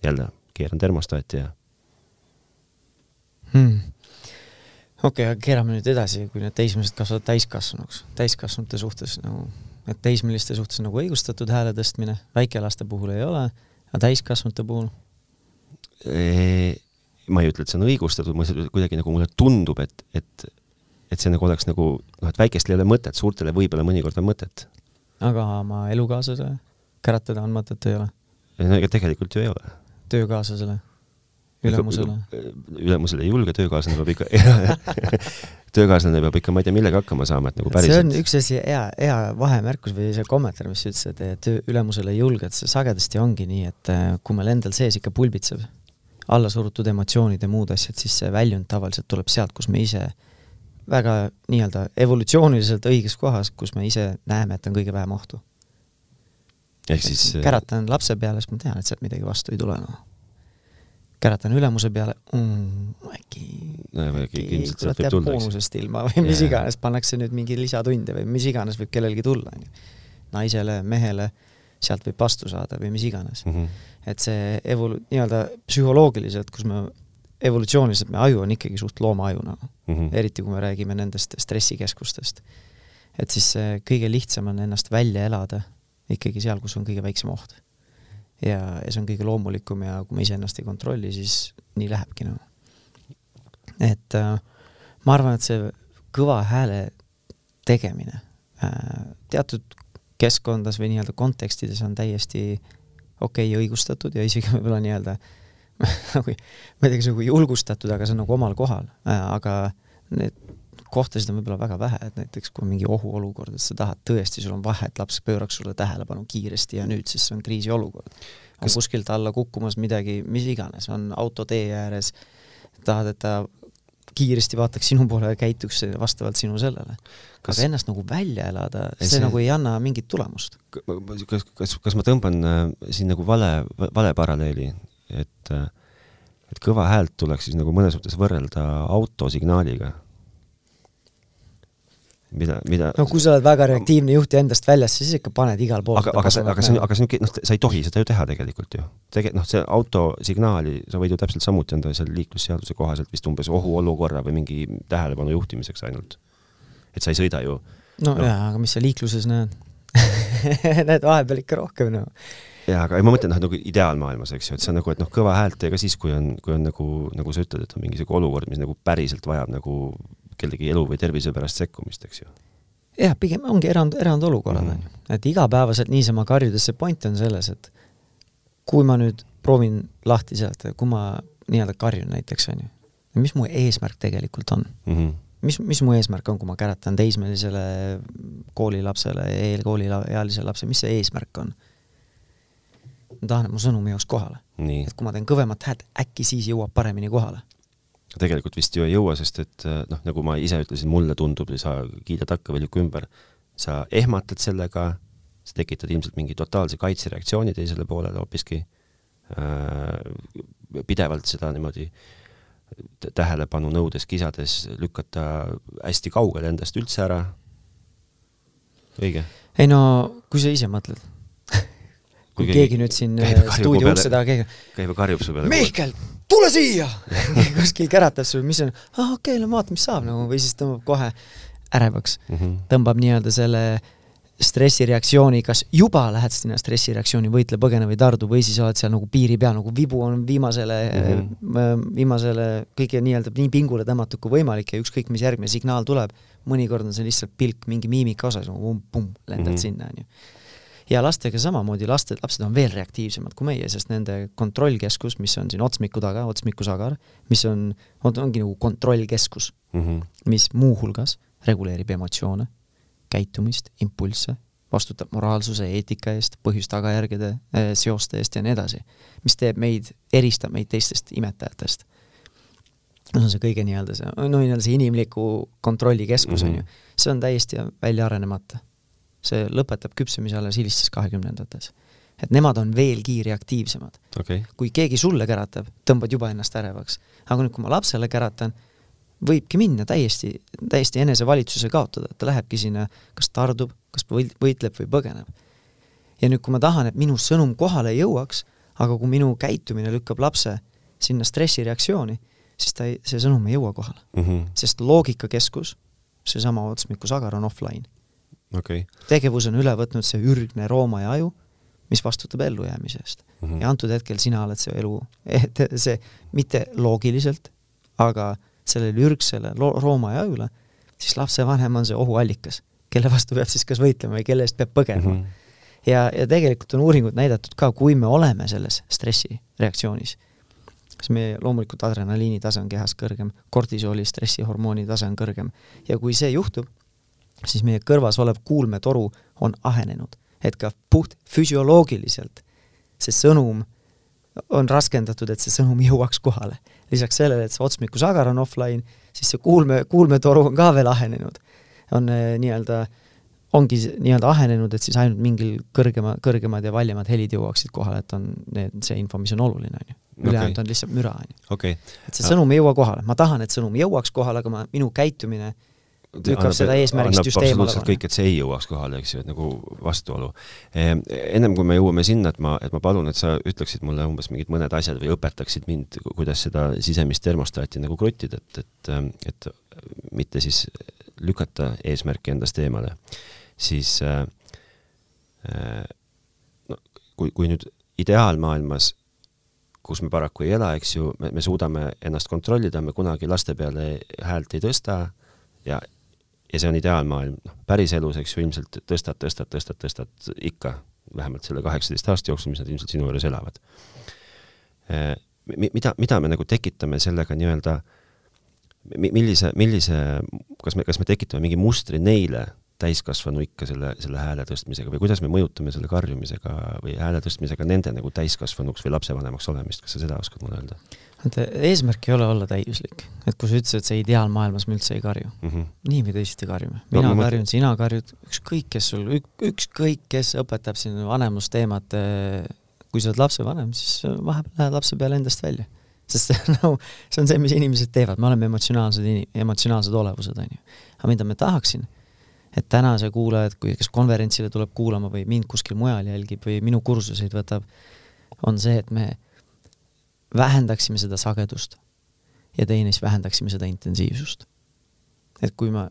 Speaker 1: jälle, keeran termostaati ja
Speaker 2: hmm.. okei okay,, aga keerame nüüd edasi, kui need teismelised kasvavad täiskasvanuks, täiskasvanute suhtes nagu, et teismeliste suhtes nagu õigustatud hääle tõstmine, väikelaste puhul ei ole, aga täiskasvanute puhul?
Speaker 1: Ma ei ütle, et see on õigustatud, ma kuidagi nagu mulle tundub, et, et et see nagu oleks nagu noh, et väikestel ei ole mõtet, suurtele võib-olla mõnikord on mõtet.
Speaker 2: aga oma elukaaslasele käratada on mõtet, ei ole?
Speaker 1: no ega tegelikult ju ei ole.
Speaker 2: töökaaslasele? ülemusele? <laughs>
Speaker 1: ülemusele ei julge, töökaaslane peab ikka <laughs> töökaaslane peab ikka, ma ei tea, millega hakkama saama, et nagu päriselt.
Speaker 2: see on üks asi, hea, hea vahemärkus või see kommentaar, mis sa ütlesid, et ülemusele ei julge, et see sagedasti ongi nii, et äh, kui meil endal sees ikka pulbitseb allasurutud emotsioonid ja muud asjad, siis see väljund tavaliselt tuleb sealt, kus me ise väga nii-öelda evolutsiooniliselt õiges kohas, kus me ise näeme, et on kõige vähem ohtu.
Speaker 1: ehk siis
Speaker 2: käratan lapse peale, siis ma tean, et sealt midagi vastu ei tule, noh. käratan ülemuse peale mm,, äkki
Speaker 1: no, äkki sealt võib tulla,
Speaker 2: boonusest ilma või mis yeah. iganes, pannakse nüüd mingi lisatunde või mis iganes võib kellelgi tulla, on ju. naisele, mehele, sealt võib vastu saada või mis iganes mm. -hmm et see evolu-, nii-öelda psühholoogiliselt, kus me evolutsiooniliselt, meie aju on ikkagi suht loomaaju nagu mm, -hmm. eriti kui me räägime nendest stressikeskustest. et siis kõige lihtsam on ennast välja elada ikkagi seal, kus on kõige väiksem oht. ja, ja see on kõige loomulikum ja kui me iseennast ei kontrolli, siis nii lähebki nagu. et äh, ma arvan, et see kõva hääle tegemine äh, teatud keskkondades või nii-öelda kontekstides on täiesti okei okay, õigustatud ja isegi <laughs> võib-olla nii-öelda <laughs> nagu ma ei tea, kas nagu julgustatud, aga see on nagu omal kohal äh,, aga need kohtasid on võib-olla väga vähe, et näiteks kui on mingi ohuolukord, et sa tahad tõesti, sul on vahe, et laps pööraks sulle tähelepanu kiiresti ja nüüd siis see on kriisiolukord. on Kas... kuskilt alla kukkumas midagi, mis iganes, on auto tee ääres, tahad, et ta kiiresti vaataks sinu poole ja käituks vastavalt sinu sellele. Aga ennast nagu välja elada, see, see nagu ei anna mingit tulemust.
Speaker 1: kas, kas, kas ma tõmban äh, siin nagu vale, vale paralleeli, et äh, et kõva häält tuleks siis nagu mõnes mõttes võrrelda autosignaaliga mida, mida
Speaker 2: no kui sa oled väga reaktiivne juht ja endast väljas, siis ikka paned igal pool
Speaker 1: aga, aga aga see on, aga see on, noh, sa ei tohi seda ju teha tegelikult ju. Tege-, noh, see autosignaali, sa võid ju täpselt samuti anda seal liiklusseaduse kohaselt vist umbes ohuolukorra või mingi tähelepanu juhtimiseks ainult. et sa ei sõida ju
Speaker 2: no, no. jaa, aga mis sa liikluses näed <laughs> näed vahepeal ikka rohkem nagu no.
Speaker 1: jaa, aga ma mõtlen noh, nagu ideaalmaailmas, eks ju, et see on nagu, et noh, kõva häält ja ka siis, kui on, kui on nagu, nagu sa ütled, et on mingi sihuke olukord, mis nagu päriselt vajab nagu kellegi elu või tervise pärast sekkumist, eks ju.
Speaker 2: jah, pigem ongi erand, erandolukorrad mm., on ju. et igapäevaselt niisama karjudes, see point on selles, et kui ma nüüd proovin lahti sealt, kui ma nii-öelda karjun näiteks, on ju, mis mu eesmärk tegelikult on mm? -hmm. mis, mis mu eesmärk on, kui ma käratan teismelisele koolilapsele, eelkooliealisele lapsele, mis see eesmärk on? ma tahan, et mu sõnum jõuaks kohale. et kui ma teen kõvemat häält, äkki siis jõuab paremini kohale
Speaker 1: tegelikult vist ju ei jõua, sest et äh, noh, nagu ma ise ütlesin, mulle tundub sa kiidad takka või lükka ümber, sa ehmatad sellega, sa tekitad ilmselt mingi totaalse kaitsereaktsiooni teisele poolele hoopiski äh,, pidevalt seda niimoodi tähelepanu nõudes, kisades lükata hästi kaugele endast üldse ära, õige?
Speaker 2: ei no kui sa ise mõtled kui keegi, keegi nüüd siin äh, stuudio ukse taga keegi
Speaker 1: käib ja karjub su peale.
Speaker 2: Mihkel, tule siia <laughs> kuskil käratab sul, mis on, aa okei okay,, no vaata, mis saab nagu või siis tõmbab kohe ärevaks mm, -hmm. tõmbab nii-öelda selle stressireaktsiooni, kas juba lähed sinna stressireaktsiooni, võitle, põgene või tardu või siis oled seal nagu piiri peal, nagu vibu on viimasele mm, -hmm. viimasele kõige nii-öelda nii pingule tõmmatud kui võimalik ja ükskõik, mis järgmine signaal tuleb, mõnikord on see lihtsalt pilk mingi miimika osas, nagu pumm, lendad mm -hmm. sinna, onju ja lastega samamoodi, laste, lapsed on veel reaktiivsemad kui meie, sest nende kontrollkeskus, mis on siin otsmiku taga, otsmiku sagar, mis on, on, ongi nagu kontrollkeskus mm, -hmm. mis muuhulgas reguleerib emotsioone, käitumist, impulsse, vastutab moraalsuse, eetika eest, põhjus-tagajärgede äh, seoste eest ja nii edasi. mis teeb meid, eristab meid teistest imetajatest. see on see kõige nii-öelda see, no nii-öelda see inimliku kontrollikeskus mm, on -hmm. ju, see on täiesti välja arenemata see lõpetab küpsemise alles hilistes kahekümnendates. et nemad on veelgi reaktiivsemad
Speaker 1: okay..
Speaker 2: kui keegi sulle käratab, tõmbad juba ennast ärevaks. aga nüüd, kui ma lapsele käratan, võibki minna täiesti, täiesti enesevalitsuse kaotada, et ta lähebki sinna, kas tardub, kas võitleb või põgeneb. ja nüüd, kui ma tahan, et minu sõnum kohale jõuaks, aga kui minu käitumine lükkab lapse sinna stressireaktsiooni, siis ta ei, see sõnum ei jõua kohale mm. -hmm. sest loogikakeskus, seesama otsmiku sagar on offline
Speaker 1: okay..
Speaker 2: tegevus on üle võtnud see ürgne Rooma ja aju, mis vastutab ellujäämise eest mm. -hmm. ja antud hetkel sina oled see elu, et <laughs> see mitte loogiliselt, aga sellele ürgsele Rooma ja ajule, siis lapsevanem on see ohuallikas, kelle vastu peab siis kas võitlema või kelle eest peab põgenema mm. -hmm. ja, ja tegelikult on uuringud näidatud ka, kui me oleme selles stressireaktsioonis, siis meie loomulikult adrenaliini tase on kehas kõrgem, kortisooli stressihormooni tase on kõrgem ja kui see juhtub, siis meie kõrvas olev kuulmetoru on ahenenud. et ka puht füsioloogiliselt see sõnum on raskendatud, et see sõnum jõuaks kohale. lisaks sellele, et see otsmikusagar on offline, siis see kuulme, kuulmetoru on ka veel ahenenud. on äh, nii-öelda, ongi nii-öelda ahenenud, et siis ainult mingil kõrgema, kõrgemad ja valjemad helid jõuaksid kohale, et on need, see info, mis on oluline, on ju. ülejäänud okay. on lihtsalt müra, on ju. et see sõnum ei jõua kohale, ma tahan, et sõnum jõuaks kohale, aga ma, minu käitumine lükkab seda eesmärgist just eemale.
Speaker 1: kõik, et see ei jõuaks kohale, eks ju, et nagu vastuolu e,. ennem kui me jõuame sinna, et ma, et ma palun, et sa ütleksid mulle umbes mingid mõned asjad või õpetaksid mind, kuidas seda sisemist termostaati nagu kruttida, et, et, et mitte siis lükata eesmärki endast eemale, siis äh, no kui, kui nüüd ideaalmaailmas kus me paraku ei ela, eks ju, me, me suudame ennast kontrollida, me kunagi laste peale häält ei tõsta ja, ja see on ideaalmaailm, noh, päriselus, eks ju, ilmselt tõstad, tõstad, tõstad, tõstad ikka, vähemalt selle kaheksateist aasta jooksul, mis nad ilmselt sinu juures elavad. mida, mida me nagu tekitame sellega nii-öelda, millise, millise, kas me, kas me tekitame mingi mustri neile, täiskasvanu ikka selle, selle hääle tõstmisega või kuidas me mõjutame selle karjumisega või hääle tõstmisega nende nagu täiskasvanuks või lapsevanemaks olemist, kas sa seda oskad mulle öelda?
Speaker 2: vaata, eesmärk ei ole olla täiuslik. et kui sa ütlesid, et see ideaalmaailmas me üldse ei karju mm. -hmm. nii või teisiti karjume. mina no, karjun, sina karjud, ükskõik kes sul, ükskõik kes õpetab sind vanemusteemat, eh, kui sa oled lapsevanem, siis vahepeal lähed lapse peale endast välja. sest no, <laughs> see on see, mis inimesed teevad, me oleme emotsionaalsed, emotsionaalsed olevused, on ju. aga mida ma tahaksin et täna see kuulajad, kui kes konverentsile tuleb kuulama või mind kuskil mujal jälgib või minu kursuseid võtab, on see, et me vähendaksime seda sagedust ja teine siis vähendaksime seda intensiivsust. et kui ma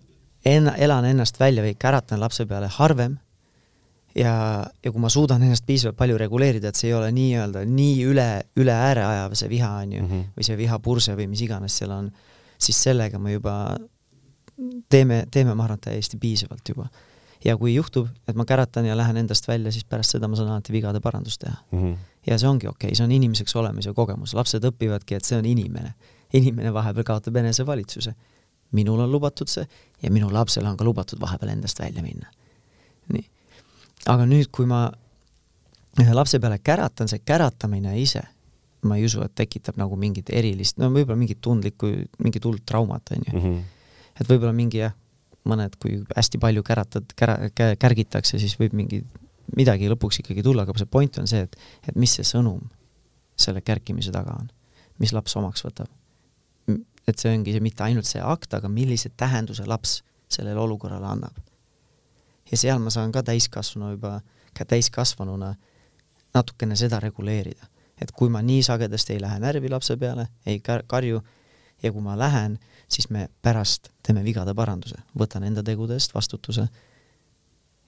Speaker 2: enna, elan ennast välja või käratan lapse peale harvem ja, ja kui ma suudan ennast piisavalt palju reguleerida, et see ei ole nii-öelda nii üle, üle ääre ajav see viha, on ju -hmm. või see vihapurse või mis iganes seal on, siis sellega ma juba teeme, teeme, ma arvan, täiesti piisavalt juba. ja kui juhtub, et ma käratan ja lähen endast välja, siis pärast seda ma saan alati vigade parandust teha mm. -hmm. ja see ongi okei okay,, see on inimeseks olemise kogemus, lapsed õpivadki, et see on inimene. inimene vahepeal kaotab enesevalitsuse. minul on lubatud see ja minu lapsele on ka lubatud vahepeal endast välja minna. nii. aga nüüd, kui ma ühe lapse peale käratan, see käratamine ise ma ei usu, et tekitab nagu mingit erilist, no võib-olla mingit tundlikku, mingit hullt traumat, on ju. Mhm et võib-olla mingi jah, mõned, kui hästi palju käratad, kära-, kärgitakse, siis võib mingi, midagi lõpuks ikkagi tulla, aga see point on see, et, et mis see sõnum selle kärkimise taga on, mis laps omaks võtab. et see ongi see mitte ainult see akt, aga millise tähenduse laps sellele olukorrale annab. ja seal ma saan ka täiskasvanu juba, ka täiskasvanuna natukene seda reguleerida. et kui ma nii sagedasti ei lähe närvi lapse peale, ei karju, ja kui ma lähen, siis me pärast teeme vigade paranduse, võtan enda tegude eest vastutuse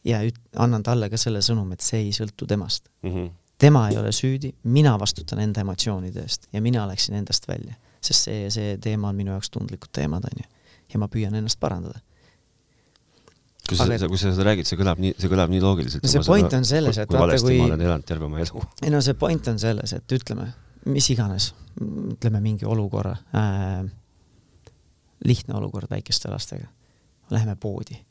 Speaker 2: ja üt-, annan talle ka selle sõnumi, et see ei sõltu temast mm. -hmm. tema ei ole süüdi, mina vastutan enda emotsioonide eest ja mina läksin endast välja, sest see, see teema on minu jaoks tundlikud teemad, on ju. ja ma püüan ennast parandada.
Speaker 1: kui sa, kui sa seda räägid, see kõlab nii, see kõlab nii loogiliselt.
Speaker 2: no see point on selles, et
Speaker 1: vaata, kui ma olen elanud terve oma elu.
Speaker 2: ei no see point on selles, et ütleme, mis iganes, ütleme mingi olukorra äh,, lihtne olukord väikeste lastega. Läheme poodi.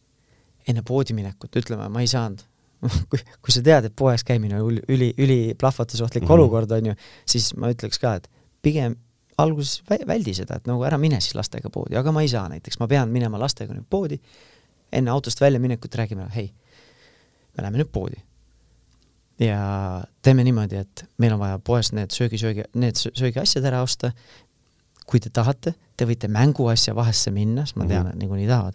Speaker 2: enne poodi minekut ütleme, ma ei saanud <laughs> kui, kui sa tead, et poes käimine on üli, üli plahvatusohtlik mm -hmm. olukord, on ju, siis ma ütleks ka, et pigem alguses väldi seda, et nagu ära mine siis lastega poodi, aga ma ei saa näiteks, ma pean minema lastega nüüd poodi, enne autost väljaminekut räägime, hei, me läheme nüüd poodi. ja teeme niimoodi, et meil on vaja poest need söögi, söögi, need söögiasjad ära osta, kui te tahate, te võite mänguasja vahesse minna, sest ma tean mm, -hmm. et niikuinii tahavad.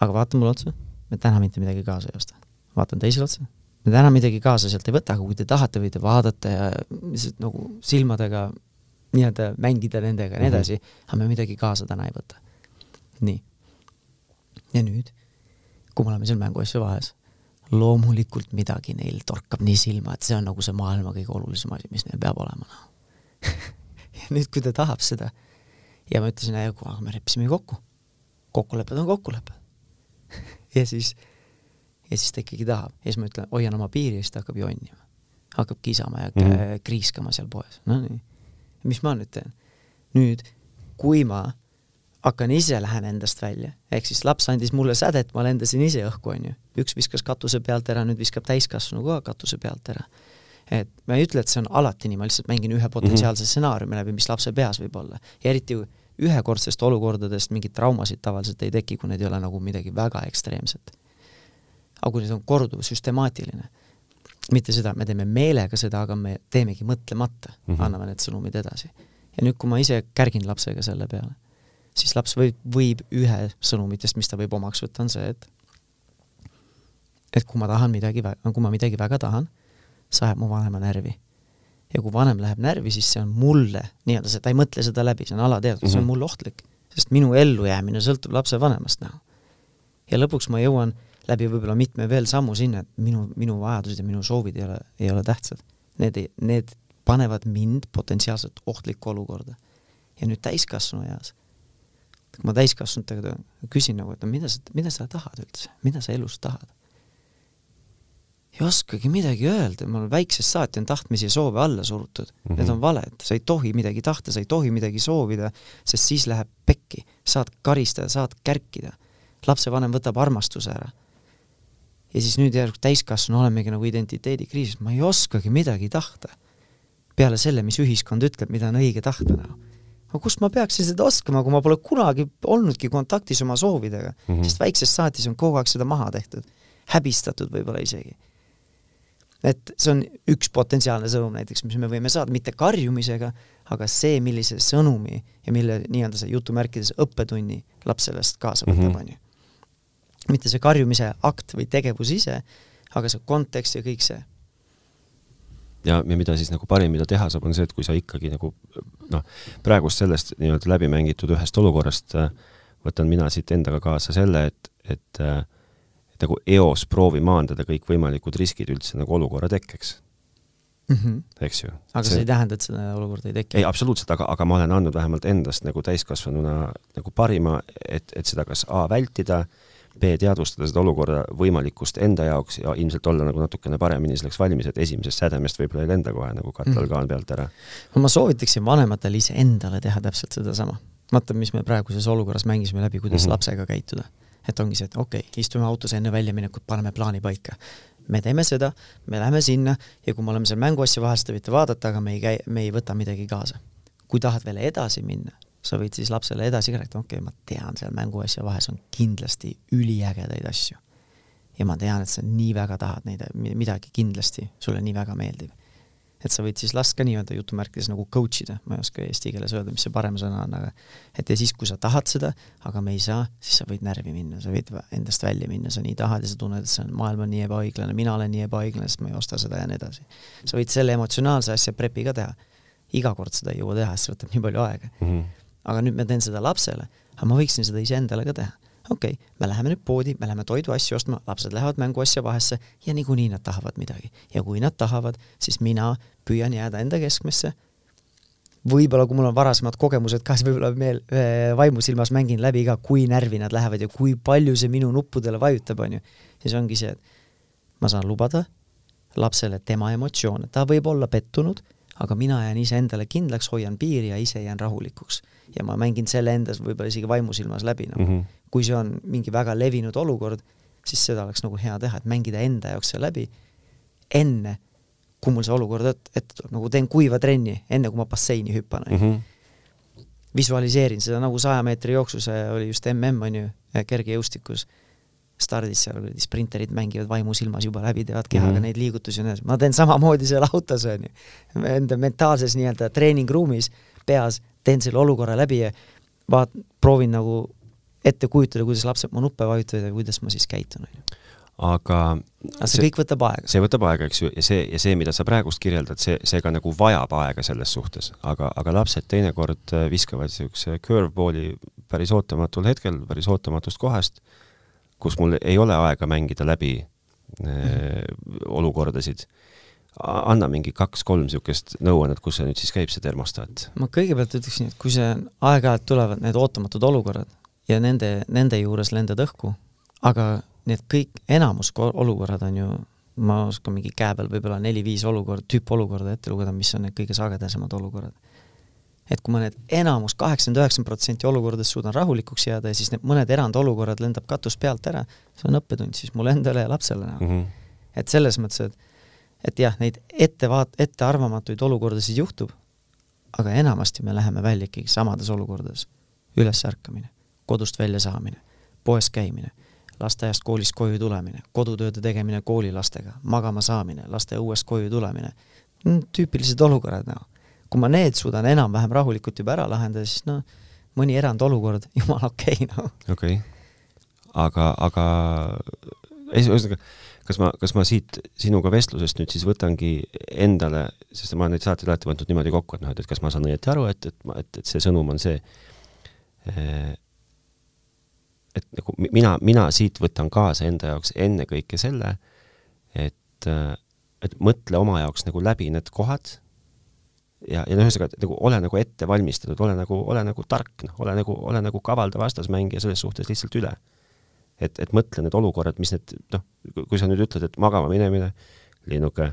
Speaker 2: aga vaata mulle otsa, me täna mitte midagi kaasa ei osta. vaatan teisele otsa, me täna midagi kaasa sealt ei võta, aga kui te tahate, võite vaadata ja lihtsalt nagu silmadega nii-öelda mängida nendega ja nii mhm. edasi, aga me midagi kaasa täna ei võta. nii. ja nüüd, kui me oleme seal mänguasja vahes, loomulikult midagi neil torkab nii silma, et see on nagu see maailma kõige olulisem asi, mis neil peab olema, noh <laughs> ja nüüd, kui ta tahab seda ja ma ütlesin, aga me leppisime ju kokku. kokkulepped on kokkulepped <laughs> ja siis, ja siis ta ikkagi tahab ja siis ma ütlen, hoian oma piiri ja siis ta hakkab jonnima. hakkab kisama ja mm -hmm. kriiskama seal poes, no nii. mis ma nüüd teen? nüüd, kui ma hakkan ise, lähen endast välja, ehk siis laps andis mulle sädet, ma lendasin ise õhku, onju. üks viskas katuse pealt ära, nüüd viskab täiskasvanu ka katuse pealt ära et ma ei ütle, et see on alati nii, ma lihtsalt mängin ühe potentsiaalse mm -hmm. stsenaariumi läbi, mis lapse peas võib olla. ja eriti ühekordsest olukordadest mingeid traumasid tavaliselt ei teki, kui need ei ole nagu midagi väga ekstreemset. aga kui need on korduv, süstemaatiline, mitte seda, me teeme meelega seda, aga me teemegi mõtlemata mm, -hmm. anname need sõnumid edasi. ja nüüd, kui ma ise kärgin lapsega selle peale, siis laps võib, võib ühe sõnumitest, mis ta võib omaks võtta, on see, et et kui ma tahan midagi, kui ma midagi väga tahan, see ajab mu vanema närvi. Ja kui vanem läheb närvi, siis see on mulle nii-öelda see, ta ei mõtle seda läbi, see on alateadvus mm, -hmm. see on mhm. mulle ohtlik. sest minu ellujäämine sõltub lapsevanemast näha. ja lõpuks ma jõuan läbi võib-olla mitme veel sammu sinna, et minu, minu vajadused ja minu soovid ei ole, ei ole tähtsad. Need ei, need panevad mind potentsiaalselt ohtlikku olukorda. ja nüüd täiskasvanu eas, kui ma täiskasvanutega küsin nagu, et no mida sa, mida sa tahad üldse, mida sa elus tahad? Ei oskagi midagi öelda, mul väiksest saati on tahtmisi ja soove alla surutud mm. -hmm. Need on valed, sa ei tohi midagi tahta, sa ei tohi midagi soovida, sest siis läheb pekki. saad karistada, saad kärkida. lapsevanem võtab armastuse ära. ja siis nüüd järsku täiskasvanu olemegi nagu identiteedikriisis, ma ei oskagi midagi tahta. peale selle, mis ühiskond ütleb, mida on õige tahta nagu aga kust ma peaksin seda oskama, kui ma pole kunagi olnudki kontaktis oma soovidega mm, -hmm. sest väiksest saatis on kogu aeg seda maha tehtud, häbistatud võib-olla isegi et see on üks potentsiaalne sõnum näiteks, mis me võime saada, mitte karjumisega, aga see, millise sõnumi ja mille nii-öelda see jutumärkides õppetunni laps sellest kaasa võtab mm, on ju. mitte see karjumise akt või tegevus ise, aga see kontekst ja kõik see.
Speaker 1: ja, ja mida siis nagu parim, mida teha saab, on see, et kui sa ikkagi nagu noh, praegust sellest nii-öelda läbimängitud ühest olukorrast äh, võtan mina siit endaga kaasa selle, et, et äh, nagu eos proovi maandada kõikvõimalikud riskid üldse nagu olukorra tekkeks
Speaker 2: mm. -hmm.
Speaker 1: eks ju.
Speaker 2: aga see, see ei tähenda, et seda olukorda ei teki?
Speaker 1: ei, absoluutselt, aga, aga ma olen andnud vähemalt endast nagu täiskasvanuna nagu parima, et, et seda kas A vältida, B teadvustada seda olukorra võimalikkust enda jaoks ja ilmselt olla nagu natukene paremini selleks valmis, et esimesest sädemest võib-olla ei lenda kohe nagu katlal-kaan mhm. pealt ära.
Speaker 2: no ma soovitaksin vanematel iseendale teha täpselt sedasama. vaata, mis me praeguses olukorras mängisime läbi, kuidas mm -hmm. lapsega käituda et ongi see, et okei okay,, istume autos enne väljaminekut, paneme plaani paika. me teeme seda, me läheme sinna ja kui me oleme seal mänguasja vahel, seda võite vaadata, aga me ei käi, me ei võta midagi kaasa. kui tahad veel edasi minna, sa võid siis lapsele edasi ka rääkida, okei okay,, ma tean, seal mänguasja vahes on kindlasti üliägedaid asju. ja ma tean, et sa nii väga tahad neid, midagi kindlasti sulle nii väga meeldib et sa võid siis last ka nii-öelda jutumärkides nagu coach ida, ma ei oska eesti keeles öelda, mis see parem sõna on, aga et ja siis, kui sa tahad seda, aga me ei saa, siis sa võid närvi minna, sa võid endast välja minna, sa nii tahad ja sa tunned, et see on, maailm on nii ebaõiglane, mina olen nii ebaõiglane, sest ma ei osta seda ja nii edasi. sa võid selle emotsionaalse asja prepi ka teha. iga kord seda ei jõua teha, sest see võtab nii palju aega mm. -hmm. aga nüüd ma teen seda lapsele, aga ma võiksin seda iseendale ka teha okei okay,, me läheme nüüd poodi, me läheme toiduasju ostma, lapsed lähevad mänguasja vahesse ja niikuinii nad tahavad midagi. ja kui nad tahavad, siis mina püüan jääda enda keskmesse. võib-olla, kui mul on varasemad kogemused ka, siis võib-olla meel, vaimusilmas mängin läbi ka, kui närvi nad lähevad ja kui palju see minu nuppudele vajutab, on ju. siis ongi see, et ma saan lubada lapsele tema emotsioone, ta võib olla pettunud, aga mina jään iseendale kindlaks, hoian piiri ja ise jään rahulikuks. ja ma mängin selle endas võib-olla isegi vaimusilmas läbi, noh mm -hmm kui see on mingi väga levinud olukord, siis seda oleks nagu hea teha, et mängida enda jaoks see läbi enne, kui mul see olukord ette tuleb, nagu teen kuiva trenni, enne kui ma basseini hüppan mm. -hmm. visualiseerin seda nagu saja meetri jooksus oli just mm on ju, kergejõustikus stardis seal kuradi sprinterid mängivad vaimusilmas juba läbi, teevad kehaga mm -hmm. neid liigutusi ja nii edasi, ma teen samamoodi seal autos on ju. Enda mentaalses nii-öelda treeningruumis, peas teen selle olukorra läbi ja vaat-, proovin nagu ette kujutada, kuidas lapsed mu nuppe vajutavad ja kuidas ma siis käitun, on ju.
Speaker 1: aga
Speaker 2: aga see, kõik võtab aega.
Speaker 1: see võtab aega, eks ju, ja see, ja see, mida sa praegust kirjeldad, see, see ka nagu vajab aega selles suhtes, aga, aga lapsed teinekord viskavad niisuguse curveballi päris ootamatul hetkel, päris ootamatust kohast, kus mul ei ole aega mängida läbi -hmm. olukordasid anna mingi kaks-kolm niisugust nõuannet, kus see nüüd siis käib, see termostaat?
Speaker 2: ma kõigepealt ütleksin, et kui see aeg-ajalt tulevad need ootamatud olukorrad, ja nende, nende juures lendad õhku, aga need kõik, enamus olukorrad on ju, ma oskan mingi käe peal võib-olla neli-viis olukorda, tüüpolukorda ette lugeda, mis on need kõige sagedasemad olukorrad. Et kui ma need enamus, kaheksakümmend, üheksakümmend protsenti olukordadest suudan rahulikuks jääda ja siis need mõned erandolukorrad lendab katus pealt ära, see on õppetund siis mulle endale ja lapsele nagu mm. -hmm. et selles mõttes, et et jah, neid ettevaat-, ettearvamatuid olukordasid juhtub, aga enamasti me läheme välja ikkagi samades olukordades. ülesärkamine kodust välja saamine, poes käimine, lasteaiast, koolist koju tulemine, kodutööde tegemine koolilastega, magama saamine, lasteõuest koju tulemine, tüüpilised olukorrad, noh. Kui ma need suudan enam-vähem rahulikult juba ära lahendada, siis noh, mõni erandolukord, <laughs> jumala okei okay,, noh.
Speaker 1: okei okay., aga, aga ühesõnaga, kas ma, kas ma siit sinuga vestlusest nüüd siis võtangi endale, sest ma olen neid saateid alati võtnud niimoodi kokku, et noh, et, et kas ma saan õieti aru, et, et et, et see sõnum on see, eh, et nagu mina, mina siit võtan kaasa enda jaoks ennekõike selle, et, et mõtle oma jaoks nagu läbi need kohad, ja, ja noh, ühesõnaga, et nagu ole nagu ette valmistatud, ole nagu, ole nagu tark, noh, ole nagu, ole nagu kavaldav vastasmängija selles suhtes lihtsalt üle. et, et mõtle need olukorrad, mis need, noh, kui sa nüüd ütled, et magama minemine, linnuke,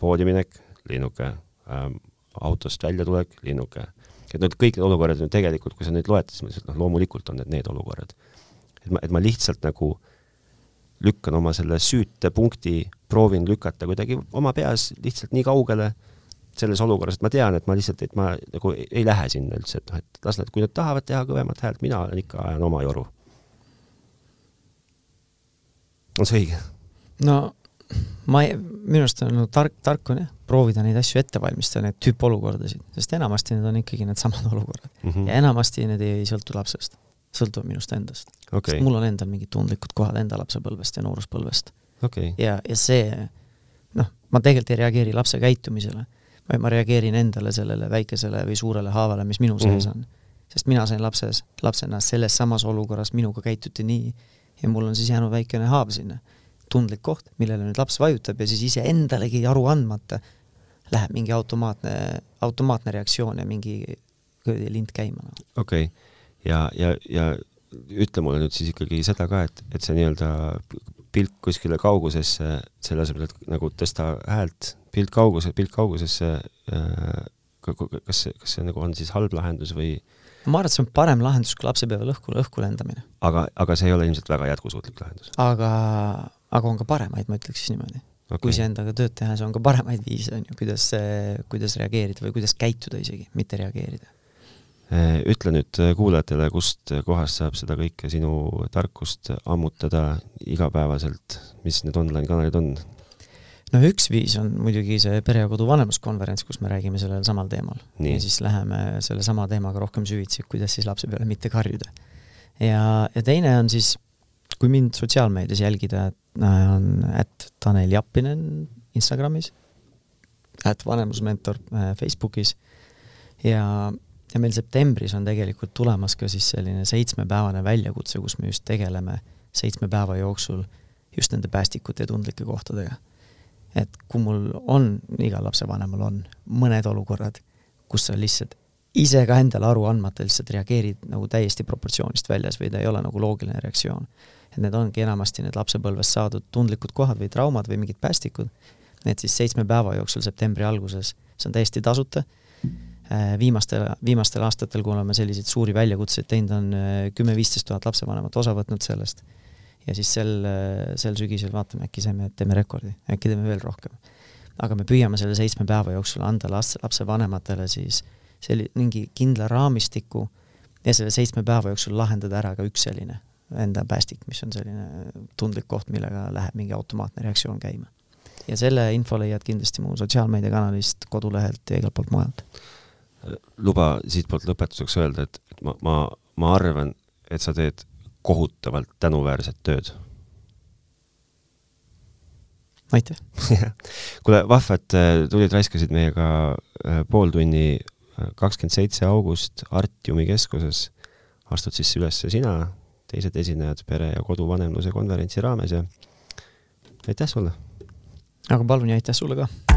Speaker 1: poodi minek, linnuke ähm,, autost väljatulek, linnuke, et need kõik need olukorrad on tegelikult, kui sa neid loed, siis noh, loomulikult on need need olukorrad. et ma, et ma lihtsalt nagu lükkan oma selle süütepunkti, proovin lükata kuidagi oma peas lihtsalt nii kaugele, selles olukorras, et ma tean, et ma lihtsalt, et ma nagu ei, lähe sinna üldse, et noh, et las nad, kui nad tahavad teha kõvemat häält, mina olen ikka, ajan oma joru. on see õige?
Speaker 2: no ma ei, minu arust on nagu tark, tark on jah, proovida neid asju ette valmistada, neid tüüpolukordasid, sest enamasti need on ikkagi needsamad <laughs> olukorrad mm. -hmm. ja enamasti need ei sõltu lapsest, sõltuvad minust endast
Speaker 1: okay..
Speaker 2: sest mul on endal mingid tundlikud kohad enda lapsepõlvest ja nooruspõlvest
Speaker 1: okay..
Speaker 2: ja, ja see, noh, ma tegelikult ei reageeri lapse käitumisele vaid ma reageerin endale sellele väikesele või suurele haavale, mis minu sees mm -hmm. on. sest mina sain lapses, lapsena selles samas olukorras, minuga käituti nii ja mul on siis jäänud väikene haav sinna. tundlik koht, millele nüüd laps vajutab ja siis iseendalegi aru andmata läheb mingi automaatne, automaatne reaktsioon ja mingi lint käima.
Speaker 1: okei okay., ja, ja, ja ütle mulle nüüd siis ikkagi seda ka, et, et see nii-öelda pilk kuskile kaugusesse, selle asemel, et nagu tõsta häält pilt kauguse, pilt kaugusesse äh,, kas see, kas see nagu on siis halb lahendus või?
Speaker 2: ma arvan, et see on parem lahendus kui lapsepäeval õhku, õhku lendamine.
Speaker 1: aga, aga see ei ole ilmselt väga jätkusuutlik lahendus?
Speaker 2: aga, aga on ka paremaid, ma ütleks siis niimoodi okay.. kui endaga tööd teha, siis on ka paremaid viise, on ju, kuidas, kuidas reageerida või kuidas käituda isegi, mitte reageerida.
Speaker 1: Äh, ütle nüüd kuulajatele, kust kohast saab seda kõike sinu tarkust ammutada igapäevaselt, mis need online kanalid on?
Speaker 2: No üks viis on muidugi see pere ja kodu vanemuskonverents, kus me räägime sellel samal teemal. ja siis läheme sellesama teemaga rohkem süvitsi, kuidas siis lapse peale mitte karjuda. ja, ja teine on siis, kui mind sotsiaalmeedias jälgida, on ätt Tanel Jappinen Instagramis, ätt vanemusmentor äh, Facebookis ja, ja meil septembris on tegelikult tulemas ka siis selline seitsmepäevane väljakutse, kus me just tegeleme seitsme päeva jooksul just nende päästikute ja tundlike kohtadega et kui mul on, igal lapsevanemal on mõned olukorrad, kus sa lihtsalt ise ka endale aru andmata lihtsalt reageerid nagu täiesti proportsioonist väljas või ta ei ole nagu loogiline reaktsioon. et need ongi enamasti need lapsepõlvest saadud tundlikud kohad või traumad või mingid päästikud, need siis seitsme päeva jooksul septembri alguses, see on täiesti tasuta, äh, viimastel, viimastel aastatel, kui oleme selliseid suuri väljakutseid teinud, on äh, kümme-viisteist tuhat lapsevanemat osa võtnud sellest ja siis sel, sel sügisel vaatame, äkki saime, teeme rekordi, äkki teeme veel rohkem. aga me püüame selle seitsme päeva jooksul anda laste, lapsevanematele siis selli-, mingi kindla raamistiku ja selle seitsme päeva jooksul lahendada ära ka üks selline enda päästik, mis on selline tundlik koht, millega läheb mingi automaatne reaktsioon käima. ja selle info leiad kindlasti mu sotsiaalmeediakanalist, kodulehelt ja igalt poolt mujalt.
Speaker 1: luba siitpoolt lõpetuseks öelda, et, et ma, ma, ma arvan, et sa teed kohutavalt tänuväärset tööd.
Speaker 2: aitäh <laughs>
Speaker 1: kuule, vahva, et äh, tulid, raiskasid meiega äh, pool tunni, äh, kakskümmend seitse august Artiumi keskuses. astud siis üles sina, teised esinejad pere ja koduvanemluse konverentsi raames ja aitäh sulle!
Speaker 2: aga palun ja aitäh sulle ka!